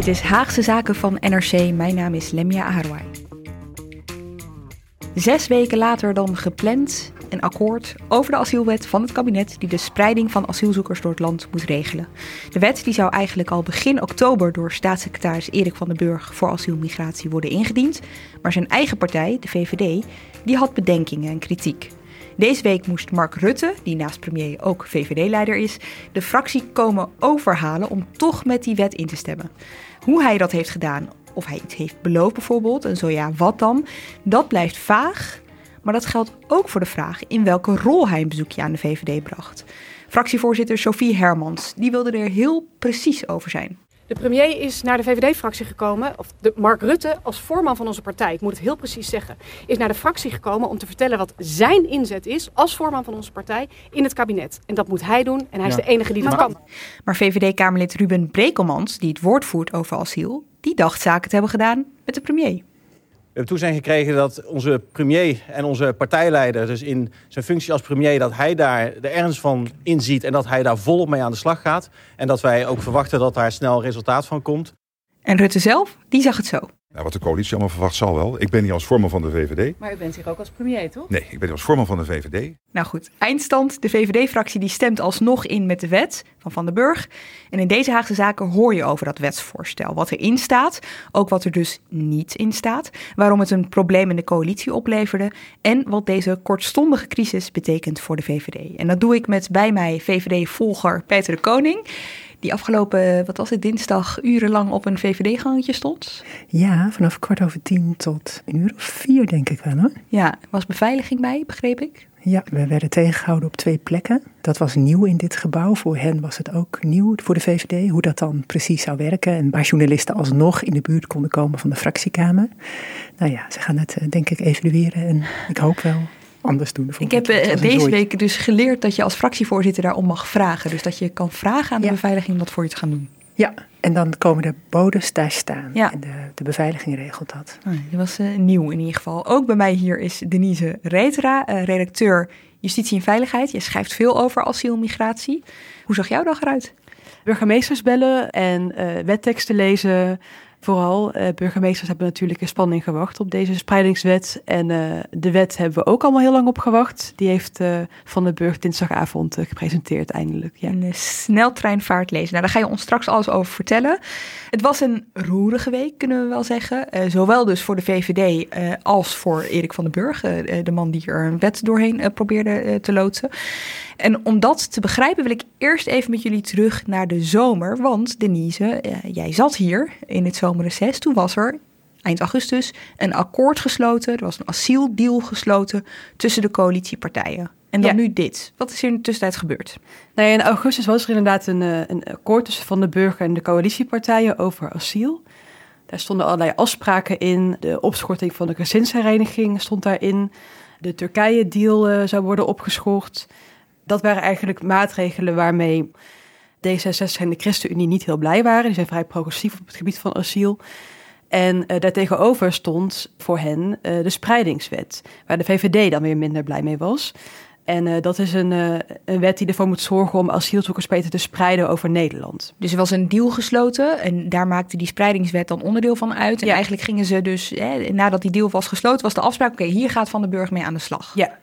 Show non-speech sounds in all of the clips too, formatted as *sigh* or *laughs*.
Dit is Haagse Zaken van NRC. Mijn naam is Lemia Aharwai. Zes weken later dan gepland een akkoord over de asielwet van het kabinet die de spreiding van asielzoekers door het land moet regelen. De wet die zou eigenlijk al begin oktober door staatssecretaris Erik van den Burg voor asielmigratie worden ingediend, maar zijn eigen partij, de VVD, die had bedenkingen en kritiek. Deze week moest Mark Rutte, die naast premier ook VVD-leider is, de fractie komen overhalen om toch met die wet in te stemmen. Hoe hij dat heeft gedaan, of hij iets heeft beloofd bijvoorbeeld, en zo ja, wat dan, dat blijft vaag. Maar dat geldt ook voor de vraag in welke rol hij een bezoekje aan de VVD bracht. Fractievoorzitter Sophie Hermans, die wilde er heel precies over zijn. De premier is naar de VVD-fractie gekomen, of de Mark Rutte als voorman van onze partij, ik moet het heel precies zeggen, is naar de fractie gekomen om te vertellen wat zijn inzet is als voorman van onze partij in het kabinet. En dat moet hij doen en hij is de enige die dat kan. Maar VVD-Kamerlid Ruben Brekelmans, die het woord voert over asiel, die dacht zaken te hebben gedaan met de premier. We hebben toezijn gekregen dat onze premier en onze partijleider, dus in zijn functie als premier, dat hij daar de ernst van inziet en dat hij daar volop mee aan de slag gaat. En dat wij ook verwachten dat daar snel resultaat van komt. En Rutte zelf, die zag het zo. Nou, wat de coalitie allemaal verwacht zal wel. Ik ben hier als voorman van de VVD. Maar u bent hier ook als premier, toch? Nee, ik ben hier als voorman van de VVD. Nou goed, eindstand. De VVD-fractie die stemt alsnog in met de wet van Van den Burg. En in deze Haagse zaken hoor je over dat wetsvoorstel. Wat erin staat, ook wat er dus niet in staat. Waarom het een probleem in de coalitie opleverde. En wat deze kortstondige crisis betekent voor de VVD. En dat doe ik met bij mij VVD-volger Peter de Koning die afgelopen, wat was het, dinsdag urenlang op een VVD-gangetje stond? Ja, vanaf kwart over tien tot een uur of vier, denk ik wel hoor. Ja, was beveiliging bij, begreep ik? Ja, we werden tegengehouden op twee plekken. Dat was nieuw in dit gebouw. Voor hen was het ook nieuw, voor de VVD, hoe dat dan precies zou werken. En waar journalisten alsnog in de buurt konden komen van de fractiekamer. Nou ja, ze gaan het eh, denk ik evalueren en ik hoop wel anders doen. Ik heb uh, deze week dus geleerd dat je als fractievoorzitter daarom mag vragen. Dus dat je kan vragen aan de beveiliging om dat voor je te gaan doen. Ja, en dan komen de bodes daar staan. Ja. En de, de beveiliging regelt dat. Oh, dat was uh, nieuw in ieder geval. Ook bij mij hier is Denise Reetera, uh, redacteur Justitie en Veiligheid. Je schrijft veel over asiel en migratie. Hoe zag jouw dag eruit? Burgemeesters bellen en wetteksten lezen Vooral uh, burgemeesters hebben natuurlijk in spanning gewacht op deze spreidingswet. En uh, de wet hebben we ook allemaal heel lang op gewacht. Die heeft uh, Van den Burg dinsdagavond gepresenteerd eindelijk. Ja. Een sneltreinvaart lezen. Nou, daar ga je ons straks alles over vertellen. Het was een roerige week, kunnen we wel zeggen. zowel dus voor de VVD als voor Erik van den Burg. de man die er een wet doorheen probeerde te loodsen. En om dat te begrijpen wil ik eerst even met jullie terug naar de zomer. Want Denise, jij zat hier in het zomerreces. Toen was er eind augustus een akkoord gesloten. Er was een asieldeal gesloten tussen de coalitiepartijen. En dan nu dit. Wat is er in de tussentijd gebeurd? Nou in augustus was er inderdaad een, eh, een akkoord tussen Van de Burger en de coalitiepartijen over asiel. Daar stonden allerlei afspraken in. De opschorting van de gezinshereniging stond daarin. De Turkije-deal uh, zou worden opgeschort dat waren eigenlijk maatregelen waarmee D66 en de ChristenUnie niet heel blij waren. Die zijn vrij progressief op het gebied van asiel. En uh, daartegenover stond voor hen uh, de spreidingswet, waar de VVD dan weer minder blij mee was. En uh, dat is een, een wet die ervoor moet zorgen om asielzoekers beter te spreiden over Nederland. Dus er was een deal gesloten en daar maakte die spreidingswet dan onderdeel van uit. En ja. eigenlijk gingen ze dus, hè, nadat die deal was gesloten, was de afspraak: oké, okay, hier gaat Van de Burg mee aan de slag. Ja.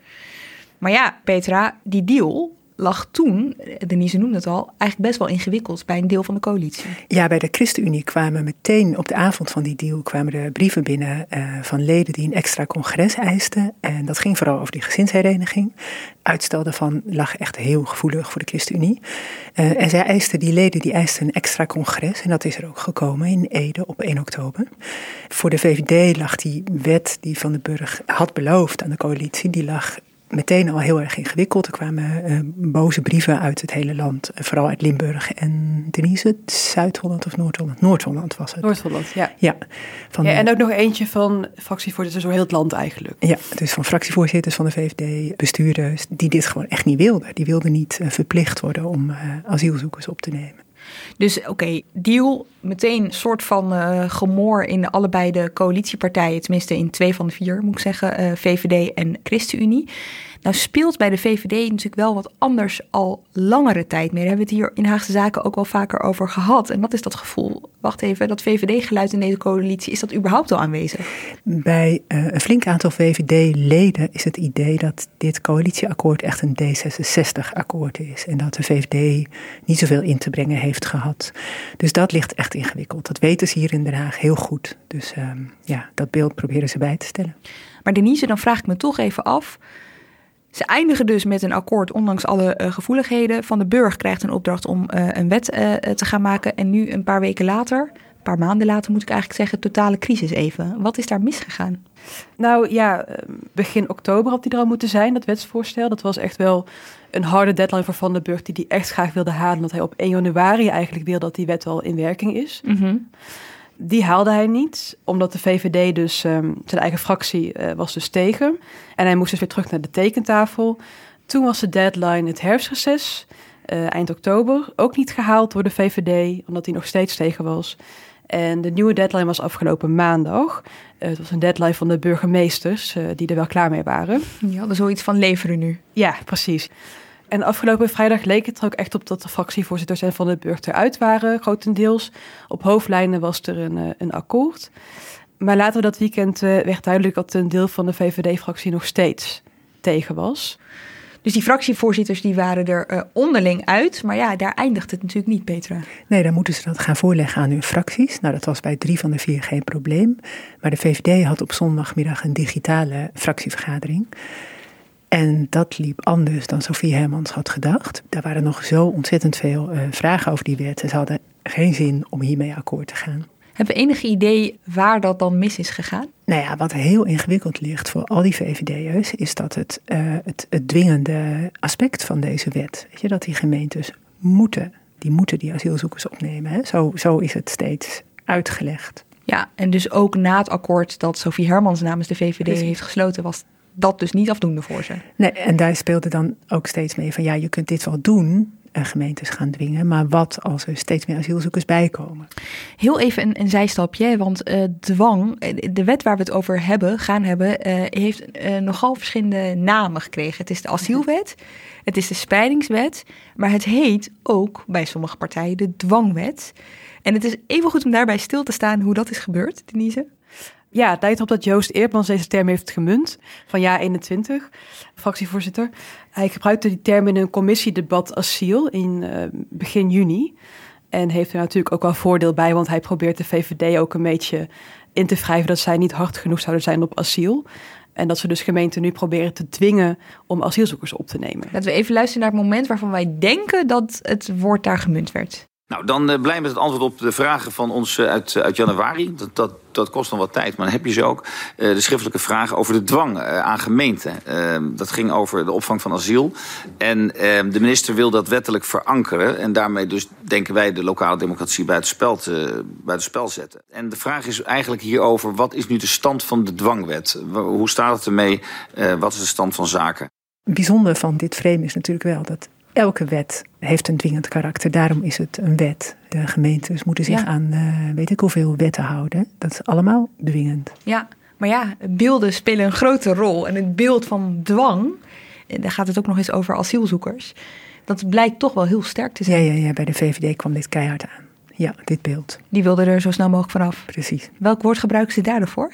Maar ja, Petra, die deal, lag toen, Denise noemde het al, eigenlijk best wel ingewikkeld bij een deel van de coalitie. Ja, bij de ChristenUnie kwamen meteen op de avond van die deal kwamen er brieven binnen uh, van leden die een extra congres eisten. En dat ging vooral over die gezinshereniging. Uitstel daarvan lag echt heel gevoelig voor de ChristenUnie. Uh, en zij eisten, die leden die eisten een extra congres. En dat is er ook gekomen in Ede op 1 oktober. Voor de VVD lag die wet die Van den Burg had beloofd aan de coalitie, die lag meteen al heel erg ingewikkeld. Er kwamen uh, boze brieven uit het hele land, uh, vooral uit Limburg en Denise, Zuid-Holland of Noord-Holland? Noord-Holland was het. Noord-Holland, ja. Ja, van ja. En ook nog eentje van fractievoorzitters door heel het land eigenlijk. Ja, dus van fractievoorzitters van de VVD, bestuurders, die dit gewoon echt niet wilden. Die wilden niet uh, verplicht worden om asielzoekers op te nemen. Dus oké, deal, meteen een soort van uh, gemoor in allebei de coalitiepartijen, tenminste in twee van de vier moet ik zeggen, uh, VVD en ChristenUnie. Nou speelt bij de VVD natuurlijk wel wat anders al langere tijd meer. Daar hebben we het hier in Haagse Zaken ook wel vaker over gehad. En dat is dat gevoel, wacht even, dat VVD-geluid in deze coalitie, is dat überhaupt al aanwezig? Bij uh, een flink aantal VVD-leden is het idee dat dit coalitieakkoord echt een D66-akkoord is. En dat de VVD niet zoveel in te brengen heeft gehad. Dus dat ligt echt ingewikkeld. Dat weten ze hier in Den Haag heel goed. Dus uh, ja, dat beeld proberen ze bij te stellen. Maar Denise, dan vraag ik me toch even af. Ze eindigen dus met een akkoord, ondanks alle uh, gevoeligheden. Van de Burg krijgt een opdracht om uh, een wet uh, te gaan maken. En nu, een paar weken later, een paar maanden later moet ik eigenlijk zeggen, totale crisis even. Wat is daar misgegaan? Nou ja, begin oktober had die er al moeten zijn, dat wetsvoorstel. Dat was echt wel een harde deadline voor Van den Burg, die die echt graag wilde halen. Dat hij op 1 januari eigenlijk wil dat die wet al in werking is. Mm -hmm. Die haalde hij niet, omdat de VVD dus, um, zijn eigen fractie uh, was dus tegen. En hij moest dus weer terug naar de tekentafel. Toen was de deadline het herfstreces, uh, eind oktober, ook niet gehaald door de VVD, omdat hij nog steeds tegen was. En de nieuwe deadline was afgelopen maandag. Uh, het was een deadline van de burgemeesters, die er wel klaar mee waren. Die hadden zoiets van leveren nu. Ja, precies. En afgelopen vrijdag leek het er ook echt op dat de fractievoorzitters en Van den Burg eruit waren, grotendeels. Op hoofdlijnen was er een, een akkoord. Maar later dat weekend uh, werd duidelijk dat een deel van de VVD-fractie nog steeds tegen was. Dus die fractievoorzitters die waren er uh, onderling uit. Maar ja, daar eindigt het natuurlijk niet, Petra. Nee, dan moeten ze dat gaan voorleggen aan hun fracties. Nou, dat was bij drie van de vier geen probleem. Maar de VVD had op zondagmiddag een digitale fractievergadering. En dat liep anders dan Sofie Hermans had gedacht. Daar waren nog zo ontzettend veel uh, vragen over die wet. Ze hadden geen zin om hiermee akkoord te gaan. Hebben we enig idee waar dat dan mis is gegaan? Nou ja, wat heel ingewikkeld ligt voor al die VVD'ers... is dat het, uh, het, het dwingende aspect van deze wet... Weet je, dat die gemeentes moeten, die moeten die asielzoekers opnemen. Hè? Zo, zo is het steeds uitgelegd. Ja, en dus ook na het akkoord dat Sofie Hermans namens de VVD Precies. heeft gesloten... was dat dus niet afdoende voor ze. Nee, en daar speelde dan ook steeds mee van ja, je kunt dit wel doen, gemeentes gaan dwingen, maar wat als er steeds meer asielzoekers bijkomen? Heel even een, een zijstapje, want uh, dwang, de wet waar we het over hebben, gaan hebben, uh, heeft nogal verschillende namen gekregen. Het is de asielwet, het is de spreidingswet, maar het heet ook bij sommige partijen de dwangwet. En het is even goed om daarbij stil te staan hoe dat is gebeurd, Denise. Ja, het lijkt op dat Joost Eerdmans deze term heeft gemunt, van jaar 21, fractievoorzitter. Hij gebruikte die term in een commissiedebat asiel in uh, begin juni. En heeft er natuurlijk ook wel voordeel bij, want hij probeert de VVD ook een beetje in te wrijven dat zij niet hard genoeg zouden zijn op asiel. En dat ze dus gemeenten nu proberen te dwingen om asielzoekers op te nemen. Laten we even luisteren naar het moment waarvan wij denken dat het woord daar gemunt werd. Nou, dan uh, blij met het antwoord op de vragen van ons uh, uit, uit januari. Dat, dat, kost nog wat tijd, maar dan heb je ze ook. De schriftelijke vragen over de dwang aan gemeenten. Ehm, dat ging over de opvang van asiel. En ehm, de minister wil dat wettelijk verankeren. En daarmee dus, denken wij, de lokale democratie buitenspel, te, buitenspel zetten. En de vraag is eigenlijk hierover, wat is nu de stand van de dwangwet? Hoe staat het ermee? wat is de stand van zaken? bijzonder van dit frame is natuurlijk wel dat elke wet heeft een dwingend karakter. Daarom is het een wet. De gemeentes moeten zich ja. aan uh, weet ik hoeveel wetten houden. Dat is allemaal dwingend. Ja, maar ja, beelden spelen een grote rol. En het beeld van dwang, daar gaat het ook nog eens over asielzoekers. Dat blijkt toch wel heel sterk te zijn. Ja, ja, ja bij de VVD kwam dit keihard aan. Ja, dit beeld. Die wilde er zo snel mogelijk vanaf. Precies. Welk woord gebruiken ze daarvoor?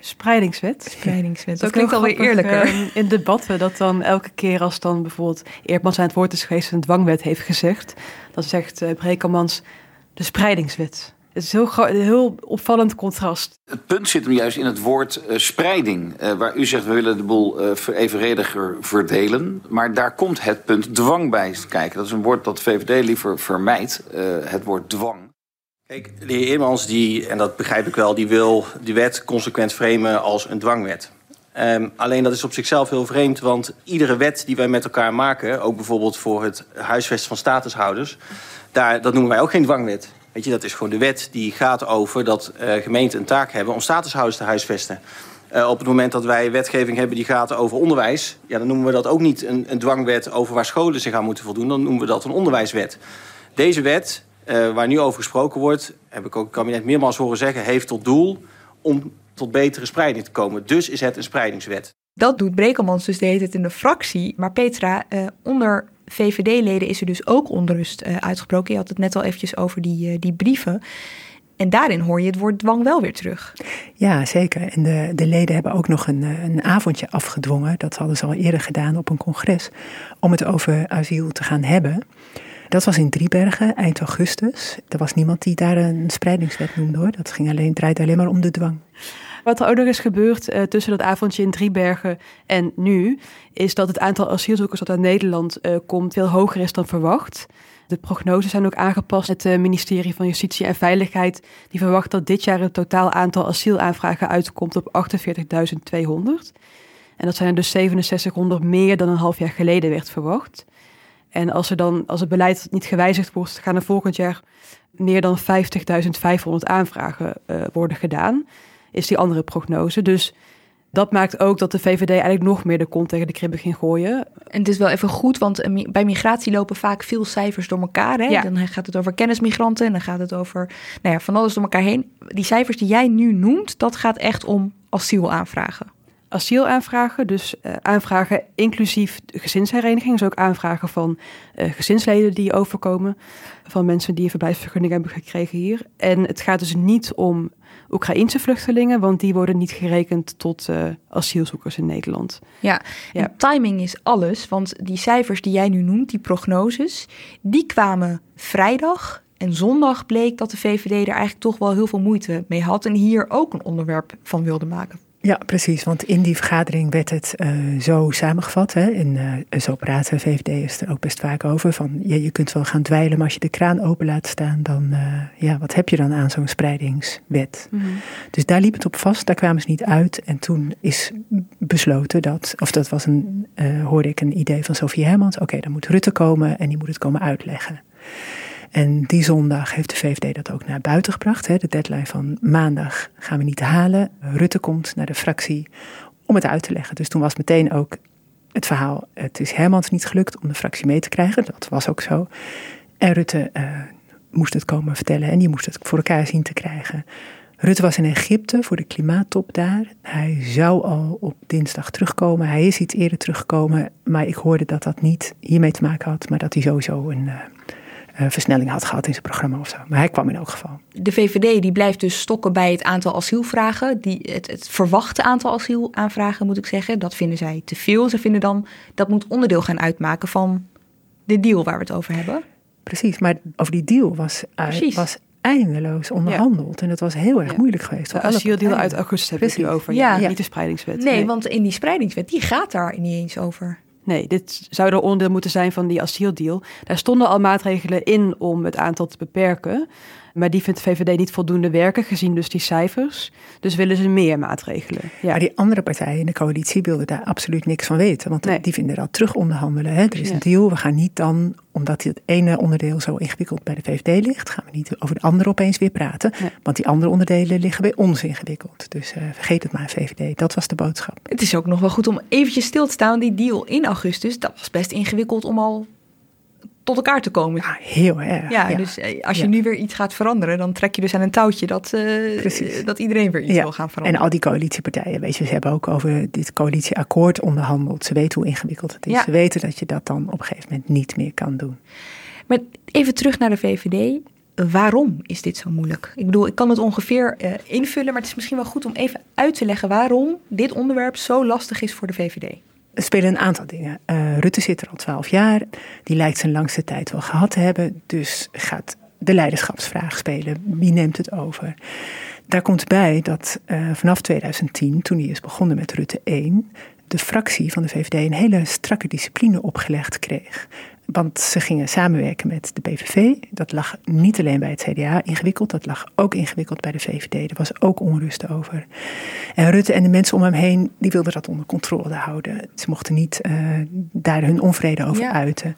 Spreidingswet. Spreidingswet. Dat, klinkt alweer eerlijker. Uh, in debatten dat dan elke keer als dan bijvoorbeeld Eerdmans aan het woord is geweest en een dwangwet heeft gezegd, dan zegt uh, Brekelmans de spreidingswet. Het is een heel, heel opvallend contrast. Het punt zit hem juist in het woord uh, spreiding. Uh, waar u zegt, we willen de boel uh, evenrediger verdelen. Maar daar komt het punt dwang bij kijken. Dat is een woord dat VVD liever vermijdt. het woord dwang. Kijk, de heer Eermans, die, en dat begrijp ik wel... die wil die wet consequent framen als een dwangwet. Um, alleen dat is op zichzelf heel vreemd, want iedere wet die wij met elkaar maken... ook bijvoorbeeld voor het huisvesten van statushouders... Daar, dat noemen wij ook geen dwangwet. Weet je, dat is gewoon de wet die gaat over dat uh, gemeenten een taak hebben om statushouders te huisvesten. Uh, op het moment dat wij wetgeving hebben die gaat over onderwijs... Ja, dan noemen we dat ook niet een, een dwangwet over waar scholen zich aan moeten voldoen. Dan noemen we dat een onderwijswet. Deze wet, uh, waar nu over gesproken wordt... heb ik ook het kabinet meermaals horen zeggen... heeft tot doel om tot betere spreiding te komen. Dus is het een spreidingswet. Dat doet Brekelmans dus deed het in de fractie. Maar Petra, uh, onder VVD-leden is er dus ook onrust uh, uitgebroken. Je had het net al eventjes over die, uh, die brieven. En daarin hoor je het woord dwang wel weer terug. Ja, zeker. En de, de leden hebben ook nog een, een avondje afgedwongen. Dat hadden ze al eerder gedaan op een congres. Om het over asiel te gaan hebben. Dat was in Driebergen, eind augustus. Er was niemand die daar een spreidingswet noemde hoor. Dat ging alleen, draaide alleen maar om de dwang. Wat er ook nog is gebeurd uh, tussen dat avondje in Driebergen en nu, is dat het aantal asielzoekers dat uit Nederland uh, komt veel hoger is dan verwacht. De prognoses zijn ook aangepast. Het uh, ministerie van Justitie en Veiligheid die verwacht dat dit jaar het totaal aantal asielaanvragen uitkomt op 48.200. En dat zijn er dus 6700 meer dan een half jaar geleden werd verwacht. En als, er dan, als het beleid niet gewijzigd wordt, gaan er volgend jaar meer dan 50.500 aanvragen uh, worden gedaan is die andere prognose. Dus dat maakt ook dat de VVD eigenlijk nog meer de kont tegen de kribben ging gooien. En het is wel even goed, want bij migratie lopen vaak veel cijfers door elkaar. Hè? Ja. Dan gaat het over kennismigranten en dan gaat het over nou ja, van alles door elkaar heen. Die cijfers die jij nu noemt, dat gaat echt om asielaanvragen. Asielaanvragen, dus uh, aanvragen inclusief gezinshereniging. Dus ook aanvragen van uh, gezinsleden die overkomen. Van mensen die een verblijfsvergunning hebben gekregen hier. En het gaat dus niet om Oekraïense vluchtelingen, want die worden niet gerekend tot uh, asielzoekers in Nederland. Ja, ja. timing is alles, want die cijfers die jij nu noemt, die prognoses, die kwamen vrijdag. En zondag bleek dat de VVD er eigenlijk toch wel heel veel moeite mee had en hier ook een onderwerp van wilde maken. Ja, precies. Want in die vergadering werd het uh, zo samengevat. Hè, en uh, zo praten VVD'ers er ook best vaak over. Van ja, je kunt wel gaan dweilen, maar als je de kraan open laat staan, dan uh, ja, wat heb je dan aan zo'n spreidingswet? Mm -hmm. Dus daar liep het op vast, daar kwamen ze niet uit. En toen is besloten dat, of dat was een, hoorde ik een idee van Sofie Hermans. Oké, okay, dan moet Rutte komen en die moet het komen uitleggen. En die zondag heeft de VVD dat ook naar buiten gebracht. Hè. De deadline van maandag gaan we niet halen. Rutte komt naar de fractie om het uit te leggen. Dus toen was meteen ook het verhaal: het is Hermans niet gelukt om de fractie mee te krijgen. Dat was ook zo. En Rutte uh, moest het komen vertellen en die moest het voor elkaar zien te krijgen. Rutte was in Egypte voor de klimaattop daar. Hij zou al op dinsdag terugkomen. Hij is iets eerder teruggekomen. Maar ik hoorde dat dat niet hiermee te maken had. Maar dat hij sowieso een, uh, versnelling had gehad in zijn programma of zo. Maar hij kwam in elk geval. De VVD die blijft dus stokken bij het aantal asielvragen. Die, het, het verwachte aantal asielaanvragen moet ik zeggen. Dat vinden zij te veel. Ze vinden dan dat moet onderdeel gaan uitmaken van de deal waar we het over hebben. Precies, maar over die deal was, uh, was eindeloos onderhandeld. Ja. En dat was heel erg ja. moeilijk geweest. De asieldeal uit augustus hebben we het over. Ja. ja. Niet de spreidingswet. Nee, nee, want in die spreidingswet, die gaat daar niet eens over. Nee, dit zou er onderdeel moeten zijn van die asieldeal. Daar stonden al maatregelen in om het aantal te beperken. Maar die vindt de VVD niet voldoende werken, gezien dus die cijfers. Dus willen ze meer maatregelen. Ja. Maar die andere partijen in de coalitie wilden daar absoluut niks van weten. Want nee. die vinden dat terug onderhandelen. Hè? Er is ja. een deal, we gaan niet dan, omdat het ene onderdeel zo ingewikkeld bij de VVD ligt... gaan we niet over de andere opeens weer praten. Nee. Want die andere onderdelen liggen bij ons ingewikkeld. Dus uh, vergeet het maar, VVD. Dat was de boodschap. Het is ook nog wel goed om eventjes stil te staan. Die deal in augustus, dat was best ingewikkeld om al tot elkaar te komen. Ja, heel erg. Ja, ja. dus als je ja. nu weer iets gaat veranderen, dan trek je dus aan een touwtje dat, uh, dat iedereen weer iets ja. wil gaan veranderen. En al die coalitiepartijen, weet je, ze hebben ook over dit coalitieakkoord onderhandeld. Ze weten hoe ingewikkeld het is. Ze weten dat je dat dan op een gegeven moment niet meer kan doen. Maar even terug naar de VVD. waarom is dit zo moeilijk? Ik bedoel, ik kan het ongeveer uh, invullen, maar het is misschien wel goed om even uit te leggen waarom dit onderwerp zo lastig is voor de VVD. Er spelen een aantal dingen. Uh, Rutte zit er al twaalf jaar. Die lijkt zijn langste tijd wel gehad te hebben. Dus gaat de leiderschapsvraag spelen. Wie neemt het over? Daar komt bij dat uh, vanaf 2010, toen hij is begonnen met Rutte 1, de fractie van de VVD een hele strakke discipline opgelegd kreeg. Want ze gingen samenwerken met de PVV. Dat lag niet alleen bij het CDA ingewikkeld, dat lag ook ingewikkeld bij de VVD. Er was ook onrust over. En Rutte en de mensen om hem heen, die wilden dat onder controle houden. Ze mochten niet uh, daar hun onvrede over ja. uiten.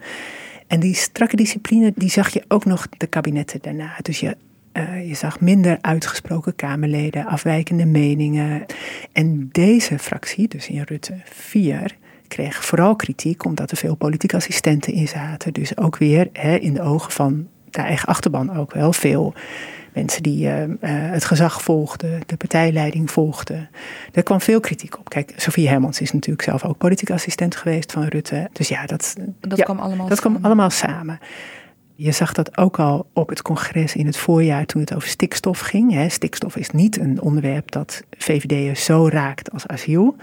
En die strakke discipline, die zag je ook nog de kabinetten daarna. Dus je uh, je zag minder uitgesproken Kamerleden, afwijkende meningen. En deze fractie, dus in Rutte 4, kreeg vooral kritiek omdat er veel politieke assistenten in zaten. Dus ook weer hè, in de ogen van de eigen achterban ook wel veel mensen die uh, uh, het gezag volgden, de partijleiding volgden. Er kwam veel kritiek op. Kijk, Sofie Hermans is natuurlijk zelf ook politieke assistent geweest van Rutte. Dus ja, dat, dat ja, kwam allemaal dat kwam allemaal samen. Je zag dat ook al op het congres in het voorjaar toen het over stikstof ging. Stikstof is niet een onderwerp dat VVD'ers zo raakt als asiel.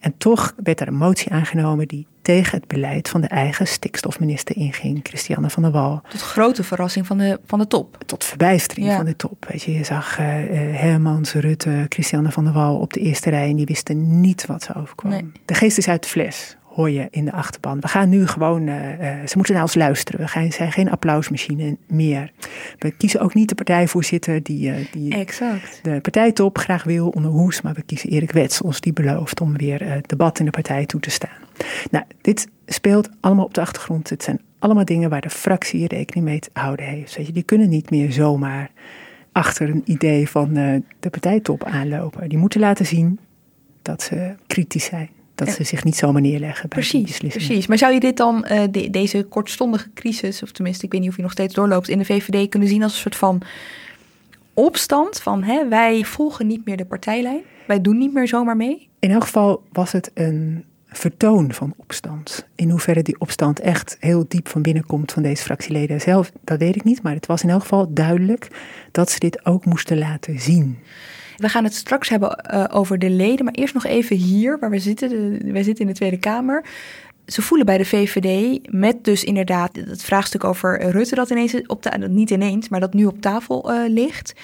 En toch werd er een motie aangenomen die tegen het beleid van de eigen stikstofminister inging, Christiane van der Wal. Tot grote verrassing van de, van de top. Tot verbijstering Ja. van de top. Weet je, je zag uh, Hermans, Rutte, Christiane van der Wal op de eerste rij en die wisten niet wat ze overkwam. Nee. De geest is uit de fles hoor je in de achterban. We gaan nu gewoon, uh, uh, ze moeten naar ons luisteren. We gaan, zijn geen applausmachine meer. We kiezen ook niet de partijvoorzitter die, uh, die exact. de partijtop graag wil onder hoes. Maar we kiezen Erik Wetsels die belooft om weer debat in de partij toe te staan. Nou, dit speelt allemaal op de achtergrond. Het zijn allemaal dingen waar de fractie rekening mee te houden heeft. Weet je, die kunnen niet meer zomaar achter een idee van de partijtop aanlopen. Die moeten laten zien dat ze kritisch zijn dat ze zich niet zomaar neerleggen bij precies, beslissingen. Precies, maar zou je dit dan, uh, de, deze kortstondige crisis, of tenminste, ik weet niet of je nog steeds doorloopt, in de VVD kunnen zien als een soort van opstand van hè, wij volgen niet meer de partijlijn, wij doen niet meer zomaar mee? In elk geval was het een vertoon van opstand. In hoeverre die opstand echt heel diep van binnen komt van deze fractieleden zelf, dat weet ik niet, maar het was in elk geval duidelijk dat ze dit ook moesten laten zien. We gaan het straks hebben uh, over de leden, maar eerst nog even hier, waar we zitten. Wij zitten in de Tweede Kamer. Ze voelen bij de VVD, met dus inderdaad het vraagstuk over Rutte, dat ineens op de, niet ineens, maar dat nu op tafel uh, ligt.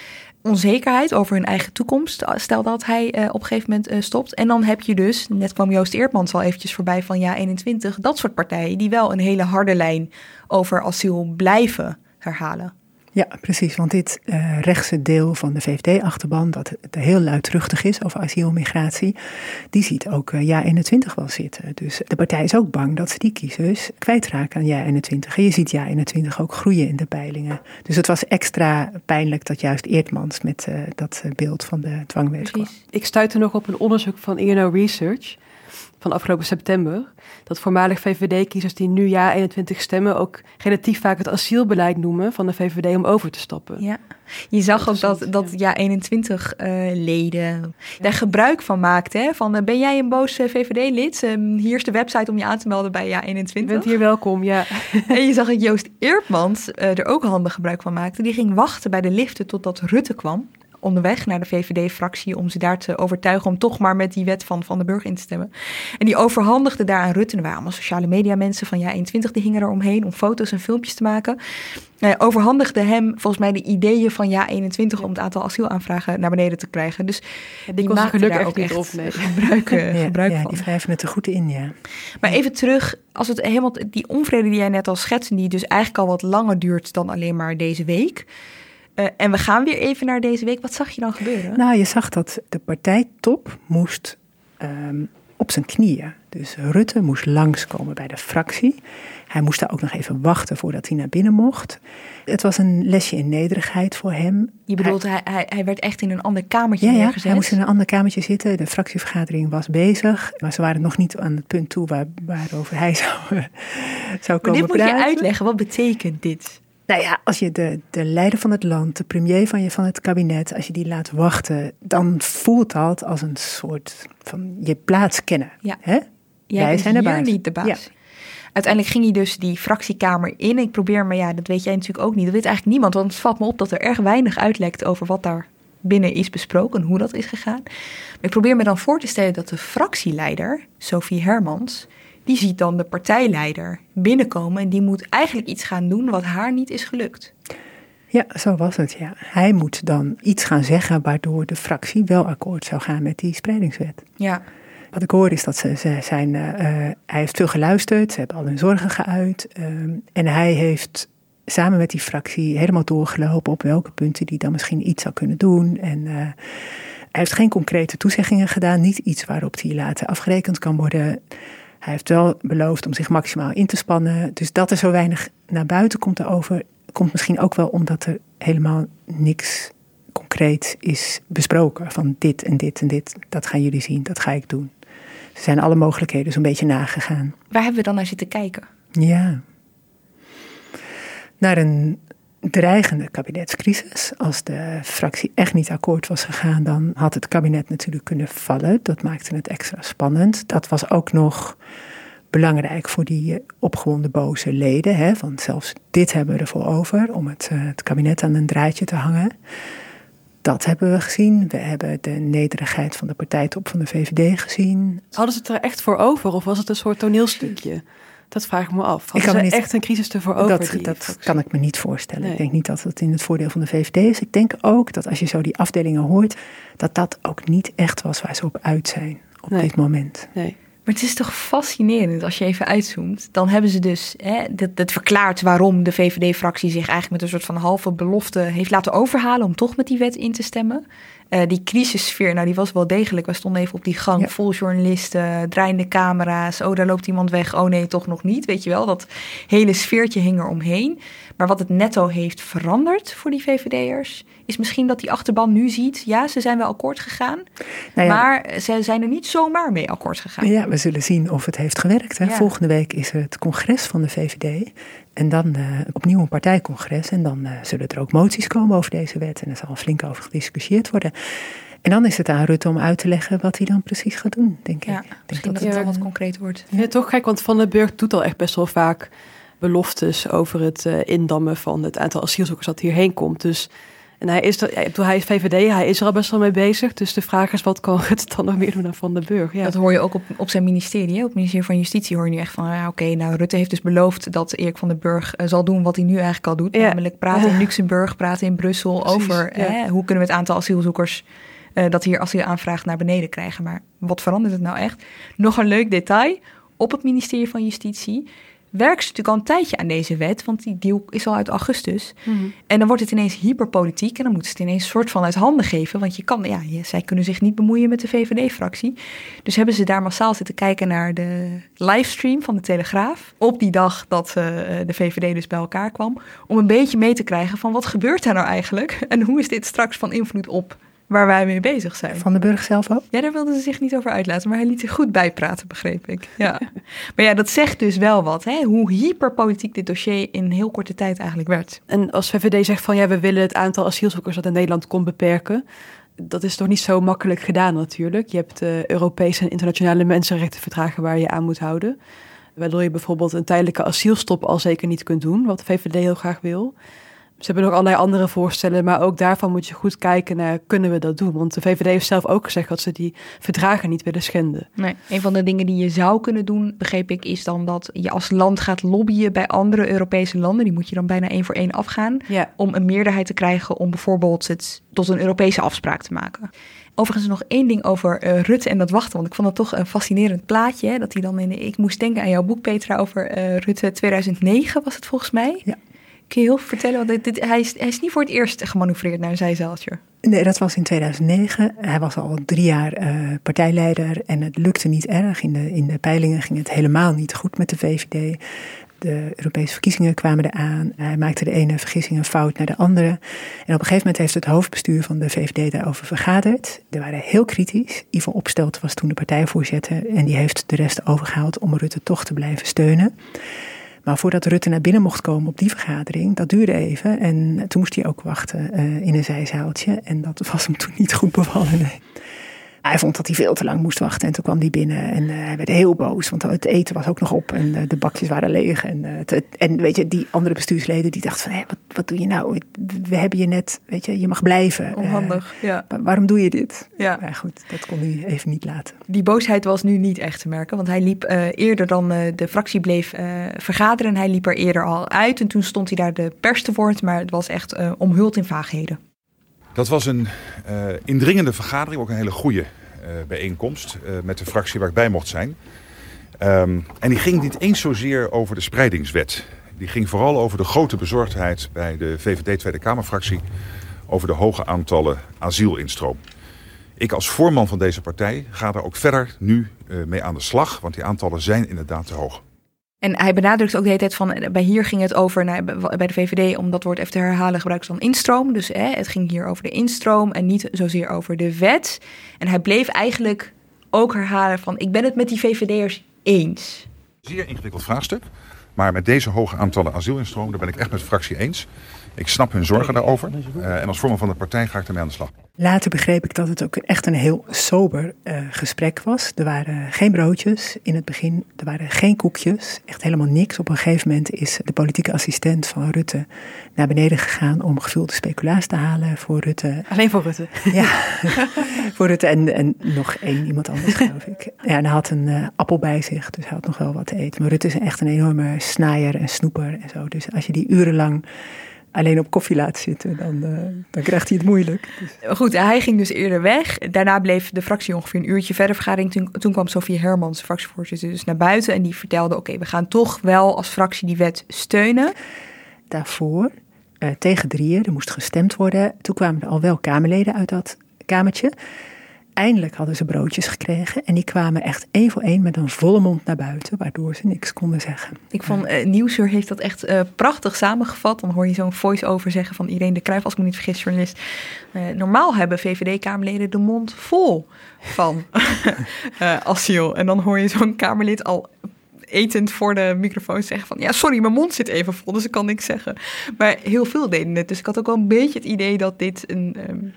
Onzekerheid over hun eigen toekomst, stel dat hij op een gegeven moment stopt. En dan heb je dus, net kwam Joost Eertmans al eventjes voorbij van ja 21, dat soort partijen die wel een hele harde lijn over asiel blijven herhalen. Ja, precies. Want dit uh, rechtse deel van de VVD-achterban, dat heel luidruchtig is over asiel en migratie, die ziet ook uh, jaar 21 wel zitten. Dus de partij is ook bang dat ze die kiezers kwijtraken aan jaar 21. En je ziet jaar 21 ook groeien in de peilingen. Dus het was extra pijnlijk dat juist Eertmans met uh, dat beeld van de dwangwet kwam. Ik stuitte nog op een onderzoek van INO Research van afgelopen september. Dat voormalig VVD-kiezers die nu ja 21 stemmen ook relatief vaak het asielbeleid noemen van de VVD om over te stappen. Ja, je zag ook dat, dat ja 21 uh, leden daar gebruik van maakten. Hè? Van uh, ben jij een boos uh, VVD-lid? Um, hier is de website om je aan te melden bij ja 21. Je bent hier welkom, ja. *laughs* en je zag dat Joost Eertmans er ook handig gebruik van maakte. Die ging wachten bij de liften totdat Rutte kwam onderweg naar de VVD-fractie om ze daar te overtuigen om toch maar met die wet van Van de Burg in te stemmen. En die overhandigde daar aan Rutte. En er waren allemaal sociale media mensen van ja 21 die hingen er omheen om foto's en filmpjes te maken. Hij overhandigde hem volgens mij de ideeën van ja 21 om het aantal asielaanvragen naar beneden te krijgen. Dus ja, die, die maakte daar ook echt op, nee. *laughs* gebruik, uh, *laughs* ja, gebruik ja, van. Die wrijven het er goed in, ja. Maar even terug, als het helemaal die onvrede die jij net al schetste, die dus eigenlijk al wat langer duurt dan alleen maar deze week. Uh, en we gaan weer even naar deze week. Wat zag je dan gebeuren? Nou, je zag dat de partijtop moest um, op zijn knieën. Dus Rutte moest langskomen bij de fractie. Hij moest daar ook nog even wachten voordat hij naar binnen mocht. Het was een lesje in nederigheid voor hem. Je bedoelt, hij, hij, hij werd echt in een ander kamertje ja, ja, neergezet? hij moest in een ander kamertje zitten. De fractievergadering was bezig. Maar ze waren nog niet aan het punt toe waar, waarover hij *laughs* zou, zou komen maar dit praten. moet je uitleggen. Wat betekent dit? Nou ja, als je de, de leider van het land, de premier van, je, van het kabinet, als je die laat wachten, dan voelt dat als een soort van je plaats kennen. Ja. Hè? Jij Wij zijn de baas. niet de baas. Ja. Uiteindelijk ging hij dus die fractiekamer in. Ik probeer, maar ja, dat weet jij natuurlijk ook niet. Dat weet eigenlijk niemand, want het valt me op dat er erg weinig uitlekt over wat daar binnen is besproken en hoe dat is gegaan. Maar ik probeer me dan voor te stellen dat de fractieleider, Sophie Hermans, die ziet dan de partijleider binnenkomen en die moet eigenlijk iets gaan doen wat haar niet is gelukt. Ja, zo was het, ja. Hij moet dan iets gaan zeggen waardoor de fractie wel akkoord zou gaan met die spreidingswet. Ja. Wat ik hoor is dat ze, ze zijn, uh, hij heeft veel geluisterd, ze hebben al hun zorgen geuit. Uh, en hij heeft samen met die fractie helemaal doorgelopen op welke punten die dan misschien iets zou kunnen doen. En uh, hij heeft geen concrete toezeggingen gedaan, niet iets waarop hij later afgerekend kan worden. Hij heeft wel beloofd om zich maximaal in te spannen. Dus dat er zo weinig naar buiten komt erover, komt misschien ook wel omdat er helemaal niks concreet is besproken. Van dit en dit en dit, dat gaan jullie zien, dat ga ik doen. Ze zijn alle mogelijkheden zo'n beetje nagegaan. Waar hebben we dan naar zitten kijken? Ja. Naar een dreigende kabinetscrisis. Als de fractie echt niet akkoord was gegaan, dan had het kabinet natuurlijk kunnen vallen. Dat maakte het extra spannend. Dat was ook nog belangrijk voor die opgewonden boze leden. Hè? Want zelfs dit hebben we ervoor over om het, het kabinet aan een draadje te hangen. Dat hebben we gezien. We hebben de nederigheid van de partijtop van de VVD gezien. Hadden ze het er echt voor over of was het een soort toneelstukje? Dat vraag ik me af. Hadden ik kan echt een crisis ervoor over? Dat, dat kan ik me niet voorstellen. Ik denk niet dat het in het voordeel van de VVD is. Ik denk ook dat als je zo die afdelingen hoort, dat dat ook niet echt was waar ze op uit zijn op nee. dit moment. Nee. Maar het is toch fascinerend als je even uitzoomt. Dan hebben ze dus, hè, dat, dat verklaart waarom de VVD-fractie zich eigenlijk met een soort van halve belofte heeft laten overhalen om toch met die wet in te stemmen. Uh, die crisissfeer, nou die was wel degelijk. We stonden even op die gang, Ja. vol journalisten, draaiende camera's. Oh, daar loopt iemand weg. Oh nee, toch nog niet. Weet je wel, dat hele sfeertje hing er omheen. Maar wat het netto heeft veranderd voor die VVD'ers... is misschien dat die achterban nu ziet... ja, ze zijn wel akkoord gegaan... Nou ja, maar ze zijn er niet zomaar mee akkoord gegaan. Ja, we zullen zien of het heeft gewerkt. Hè. Ja. Volgende week is er het congres van de VVD. En dan eh, opnieuw een partijcongres. En dan eh, zullen er ook moties komen over deze wet. En er zal flink over gediscussieerd worden. En dan is het aan Rutte om uit te leggen wat hij dan precies gaat doen, denk Ja, ik. ik. Denk misschien dat dat het Ja. dan wat concreet wordt. Het toch gek, want Van den Burg doet al echt best wel vaak beloftes over het eh, indammen van het aantal asielzoekers dat hierheen komt. Dus, en hij is, er, hij is VVD, hij is er al best wel mee bezig. Dus de vraag is, wat kan het dan nog meer doen aan Van den Burg? Ja. Dat hoor je ook op, op zijn ministerie. Hè? Op het ministerie van Justitie hoor je nu echt van... Ja, oké, nou, Rutte heeft dus beloofd dat Erik van den Burg eh, zal doen wat hij nu eigenlijk al doet. Ja. Namelijk praten in Luxemburg, praten in Brussel Precies, over hè, hoe kunnen we het aantal asielzoekers... eh, dat hier asiel aanvraagt naar beneden krijgen. Maar wat verandert het nou echt? Nog een leuk detail. Op het ministerie van Justitie werken ze natuurlijk al een tijdje aan deze wet. Want die deal is al uit augustus. Mhm. En dan wordt het ineens hyperpolitiek en dan moeten ze het ineens soort van uit handen geven. Want je kan, ja, zij kunnen zich niet bemoeien met de VVD-fractie. Dus hebben ze daar massaal zitten kijken naar de livestream van de Telegraaf. Op die dag dat eh, de VVD dus bij elkaar kwam. Om een beetje mee te krijgen van wat gebeurt daar nou eigenlijk? *laughs* En hoe is dit straks van invloed op waar wij mee bezig zijn? Van den Burg zelf ook? Ja, daar wilden ze zich niet over uitlaten, maar hij liet zich goed bijpraten, begreep ik. Ja. *laughs* maar ja, dat zegt dus wel wat, hè? hoe hyperpolitiek dit dossier in heel korte tijd eigenlijk werd. En als VVD zegt van ja, we willen het aantal asielzoekers dat in Nederland komt beperken. Dat is toch niet zo makkelijk gedaan natuurlijk. Je hebt eh, Europese en internationale mensenrechtenverdragen waar je aan moet houden. Waardoor je bijvoorbeeld een tijdelijke asielstop al zeker niet kunt doen, wat de VVD heel graag wil. Ze hebben nog allerlei andere voorstellen, maar ook daarvan moet je goed kijken naar kunnen we dat doen. Want de VVD heeft zelf ook gezegd dat ze die verdragen niet willen schenden. Nee, een van de dingen die je zou kunnen doen, begreep ik, is dan dat je als land gaat lobbyen bij andere Europese landen. Die moet je dan bijna één voor één afgaan. Ja, Om een meerderheid te krijgen om bijvoorbeeld het tot een Europese afspraak te maken. Overigens nog één ding over eh, Rutte en dat wachten. Want ik vond het toch een fascinerend plaatje. Hè, dat hij dan in de, ik moest denken aan jouw boek, Petra, over eh, Rutte 2009 was het volgens mij. Ja. Kun je heel vertellen? Hij, is, hij is niet voor het eerst gemanoeuvreerd naar een zijzaaltje. Nee, dat was in 2009. Hij was al drie jaar eh, partijleider en het lukte niet erg. In de, in de peilingen ging het helemaal niet goed met de VVD. De Europese verkiezingen kwamen eraan. Hij maakte de ene vergissing een fout naar de andere. En op een gegeven moment heeft het hoofdbestuur van de VVD daarover vergaderd. Er waren heel kritisch. Ivo Opstelt was toen de partijvoorzitter en die heeft de rest overgehaald om Rutte toch te blijven steunen. Maar voordat Rutte naar binnen mocht komen op die vergadering, dat duurde even. En toen moest hij ook wachten eh, in een zijzaaltje. En dat was hem toen niet goed bevallen. Hij vond dat hij veel te lang moest wachten. En toen kwam hij binnen en uh, hij werd heel boos. Want het eten was ook nog op en uh, de bakjes waren leeg. En, uh, het, en weet je, die andere bestuursleden die dachten van... Hé, wat, wat doe je nou? We hebben je net, weet je, je mag blijven. Onhandig, ja. Waarom doe je dit? Ja. Maar goed, dat kon hij even niet laten. Die boosheid was nu niet echt te merken. Want hij liep eerder dan de fractie bleef vergaderen. En hij liep er eerder al uit. En toen stond hij daar de pers te woord. Maar het was echt omhuld in vaagheden. Dat was een uh, indringende vergadering, ook een hele goede uh, bijeenkomst uh, met de fractie waar ik bij mocht zijn. Um, en die ging niet eens zozeer over de spreidingswet. Die ging vooral over de grote bezorgdheid bij de VVD Tweede Kamerfractie over de hoge aantallen asielinstroom. Ik als voorman van deze partij ga daar ook verder nu mee aan de slag, want die aantallen zijn inderdaad te hoog. En hij benadrukt ook de hele tijd van, bij hier ging het over, bij de VVD, om dat woord even te herhalen, gebruiken ze dan instroom. Dus hè, het ging hier over de instroom en niet zozeer over de wet. En hij bleef eigenlijk ook herhalen van, ik ben het met die VVD'ers eens. Zeer ingewikkeld vraagstuk, maar met deze hoge aantallen asielinstroom, daar ben ik echt met de fractie eens. Ik snap hun zorgen daarover uh, en als vormer van de partij ga ik ermee aan de slag. Later begreep ik dat het ook echt een heel sober uh, gesprek was. Er waren geen broodjes in het begin, er waren geen koekjes, echt helemaal niks. Op een gegeven moment is de politieke assistent van Rutte naar beneden gegaan om gevulde speculaas te halen voor Rutte. Alleen voor Rutte? *laughs* Ja, voor Rutte en, en nog één iemand anders geloof ik. Ja, en hij had een uh, appel bij zich, dus hij had nog wel wat te eten. Maar Rutte is echt een enorme snaaier en snoeper en zo. Dus als je die urenlang alleen op koffie laat zitten, dan, uh, dan krijgt hij het moeilijk. Dus. Goed, hij ging dus eerder weg. Daarna bleef de fractie ongeveer een uurtje verder vergadering. Toen, toen kwam Sofie Hermans, fractievoorzitter, dus naar buiten. En die vertelde, oké, okay, we gaan toch wel als fractie die wet steunen. Daarvoor, uh, tegen drieën, er moest gestemd worden. Toen kwamen er al wel Kamerleden uit dat kamertje. Eindelijk hadden ze broodjes gekregen en die kwamen echt één voor één met een volle mond naar buiten, waardoor ze niks konden zeggen. Ik vond uh, Nieuwsuur heeft dat echt uh, prachtig samengevat. Dan hoor je zo'n voice-over zeggen van Irene de Cruijff, als ik me niet vergis, journalist. Uh, normaal hebben VVD-Kamerleden de mond vol van *laughs* asiel. En dan hoor je zo'n Kamerlid al etend voor de microfoon zeggen van... ja, sorry, mijn mond zit even vol, dus ik kan niks zeggen. Maar heel veel deden het. Dus ik had ook wel een beetje het idee dat dit een... Um,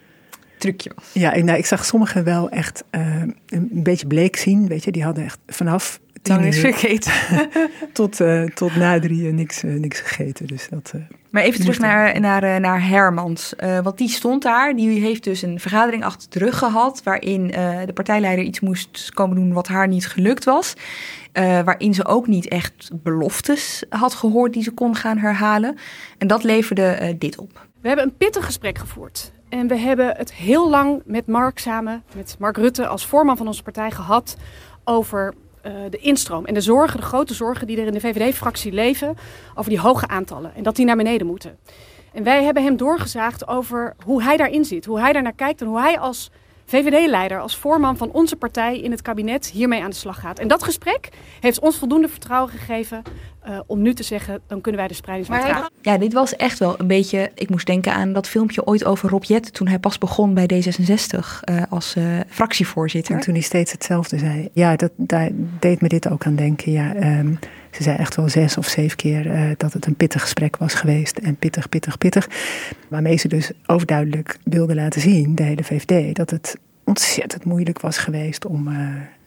trucje was. Ja, ik, nou, ik zag sommigen wel echt uh, een beetje bleek zien. Weet je, die hadden echt vanaf tien uur gegeten. *laughs* tot, uh, tot na drieën niks, uh, niks gegeten. Dus dat, maar even terug naar, naar, naar Hermans. want die stond daar. Die heeft dus een vergadering achter de rug gehad. Waarin de partijleider iets moest komen doen wat haar niet gelukt was. waarin ze ook niet echt beloftes had gehoord die ze kon gaan herhalen. En dat leverde dit op. We hebben een pittig gesprek gevoerd. En we hebben het heel lang met Mark samen, met Mark Rutte als voorman van onze partij gehad over uh, de instroom en de zorgen, de grote zorgen die er in de VVD-fractie leven over die hoge aantallen en dat die naar beneden moeten. En wij hebben hem doorgezaagd over hoe hij daarin zit, hoe hij daar naar kijkt en hoe hij als VVD-leider, als voorman van onze partij in het kabinet hiermee aan de slag gaat. En dat gesprek heeft ons voldoende vertrouwen gegeven uh, om nu te zeggen, dan kunnen wij de spreidingswet aan. Ja, dit was echt wel een beetje, ik moest denken aan dat filmpje ooit over Rob Jette, toen hij pas begon bij D66 uh, als uh, fractievoorzitter. En toen hij steeds hetzelfde zei. Ja, dat, daar deed me dit ook aan denken. Ja, um, ze zei echt wel zes of zeven keer uh, dat het een pittig gesprek was geweest. En pittig, pittig, pittig. Waarmee ze dus overduidelijk wilde laten zien, de hele VVD, dat het ontzettend moeilijk was geweest om uh,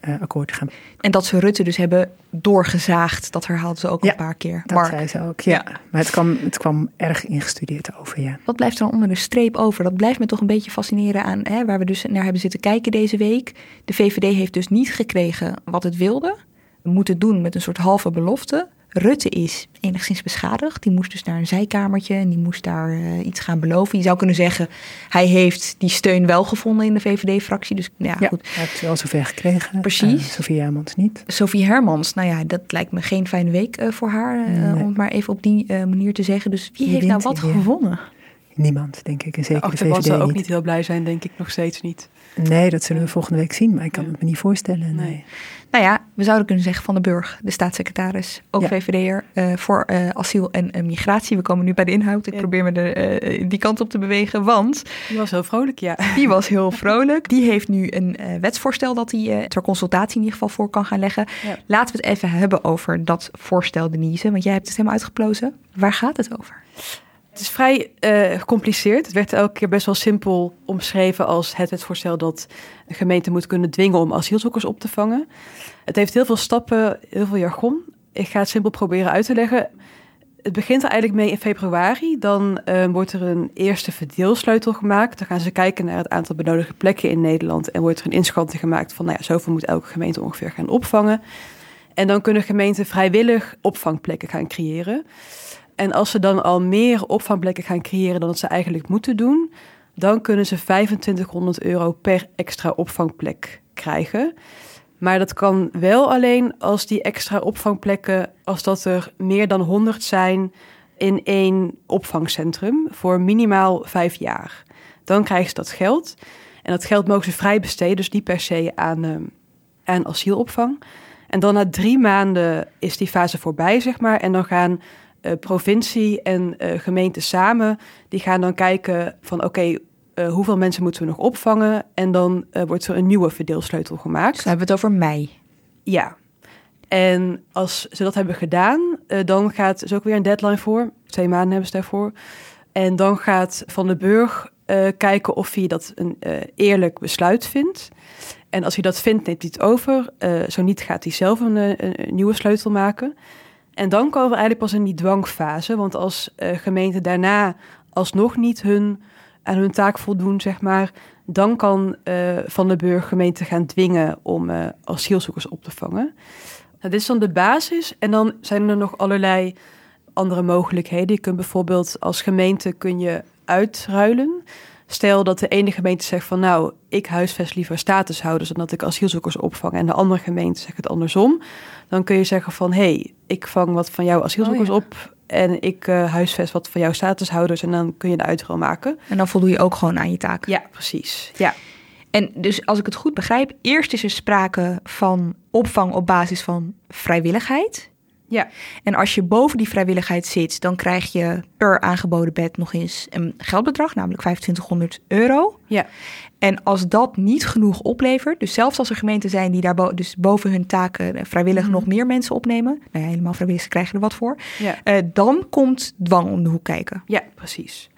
uh, akkoord te gaan. En dat ze Rutte dus hebben doorgezaagd, dat herhaalde ze ook ja, een paar keer. Dat Mark. zei ze ook, ja. ja. Maar het kwam, het kwam erg ingestudeerd over, ja. Wat blijft er dan onder de streep over? Dat blijft me toch een beetje fascineren aan hè, waar we dus naar hebben zitten kijken deze week. De VVD heeft dus niet gekregen wat het wilde. Moeten doen met een soort halve belofte. Rutte is enigszins beschadigd. Die moest dus naar een zijkamertje en die moest daar uh, iets gaan beloven. Je zou kunnen zeggen, hij heeft die steun wel gevonden in de VVD-fractie. Dus ja, ja, goed. Hij heeft wel zover gekregen. Precies. Uh, Sofie Hermans niet. Sofie Hermans, nou ja, dat lijkt me geen fijne week uh, voor haar. Nee. Om het maar even op die manier te zeggen. Dus wie heeft nou wat gewonnen? Niemand, denk ik. En zeker de, de VVD zal ook niet. niet heel blij zijn, denk ik nog steeds niet. Nee, dat zullen we volgende week zien. Maar ik kan Ja. het me niet voorstellen. Nee. Nee. Nou ja, we zouden kunnen zeggen Van den Burg, de staatssecretaris, ook Ja. VVD'er, eh, voor eh, asiel en eh, migratie. We komen nu bij de inhoud. Ik Ja. probeer me er, eh, die kant op te bewegen, want Die was heel vrolijk, ja. die was heel vrolijk. Die heeft nu een eh, wetsvoorstel dat hij eh, ter consultatie in ieder geval voor kan gaan leggen. Ja. Laten we het even hebben over dat voorstel, Denise, want jij hebt het helemaal uitgeplozen. Waar gaat het over? Het is vrij uh, gecompliceerd. Het werd elke keer best wel simpel omschreven als het wetsvoorstel dat een gemeente moet kunnen dwingen om asielzoekers op te vangen. Het heeft heel veel stappen, heel veel jargon. Ik ga het simpel proberen uit te leggen. Het begint er eigenlijk mee in februari. Dan uh, wordt er een eerste verdeelsleutel gemaakt. Dan gaan ze kijken naar het aantal benodigde plekken in Nederland. En wordt er een inschatting gemaakt van, nou ja, zoveel moet elke gemeente ongeveer gaan opvangen. En dan kunnen gemeenten vrijwillig opvangplekken gaan creëren. En als ze dan al meer opvangplekken gaan creëren dan dat ze eigenlijk moeten doen, dan kunnen ze 2500 euro per extra opvangplek krijgen. Maar dat kan wel alleen als die extra opvangplekken, als dat er meer dan 100 zijn in één opvangcentrum voor minimaal vijf jaar. Dan krijgen ze dat geld. En dat geld mogen ze vrij besteden, dus niet per se aan, uh, aan asielopvang. En dan na drie maanden is die fase voorbij, zeg maar. En dan gaan uh, provincie en uh, gemeente samen, die gaan dan kijken van oké, uh, hoeveel mensen moeten we nog opvangen? En dan wordt er een nieuwe verdeelsleutel gemaakt. Dus dan hebben we het over mei. Ja. En als ze dat hebben gedaan, dan gaat, is ook weer een deadline voor. Twee maanden hebben ze daarvoor. En dan gaat Van den Burg kijken of hij dat een eerlijk besluit vindt. En als hij dat vindt, neemt hij het over. zo niet, gaat hij zelf een, een nieuwe sleutel maken. En dan komen we eigenlijk pas in die dwangfase. Want als uh, gemeenten daarna alsnog niet hun, aan hun taak voldoen, zeg maar, dan kan uh, Van de Burg gemeente gaan dwingen om uh, asielzoekers op te vangen. Dit is dan de basis. En dan zijn er nog allerlei andere mogelijkheden. Je kunt bijvoorbeeld als gemeente kun je uitruilen. Stel dat de ene gemeente zegt van nou, ik huisvest liever statushouders dan dat ik asielzoekers opvang. En de andere gemeente zegt het andersom. Dan kun je zeggen van hé, hey, ik vang wat van jouw asielzoekers oh, op. En ik uh, huisvest wat van jouw statushouders. En dan kun je de uitruil maken. En dan voldoe je ook gewoon aan je taken. Ja, precies. Ja. En dus als ik het goed begrijp, eerst is er sprake van opvang op basis van vrijwilligheid. Ja. En als je boven die vrijwilligheid zit, dan krijg je per aangeboden bed nog eens een geldbedrag, namelijk 2500 euro. Ja. En als dat niet genoeg oplevert, dus zelfs als er gemeenten zijn die daar bo dus boven hun taken vrijwillig mhm. nog meer mensen opnemen, nou ja, helemaal vrijwillig krijgen er wat voor, ja. Uh, dan komt dwang om de hoek kijken. Ja, precies.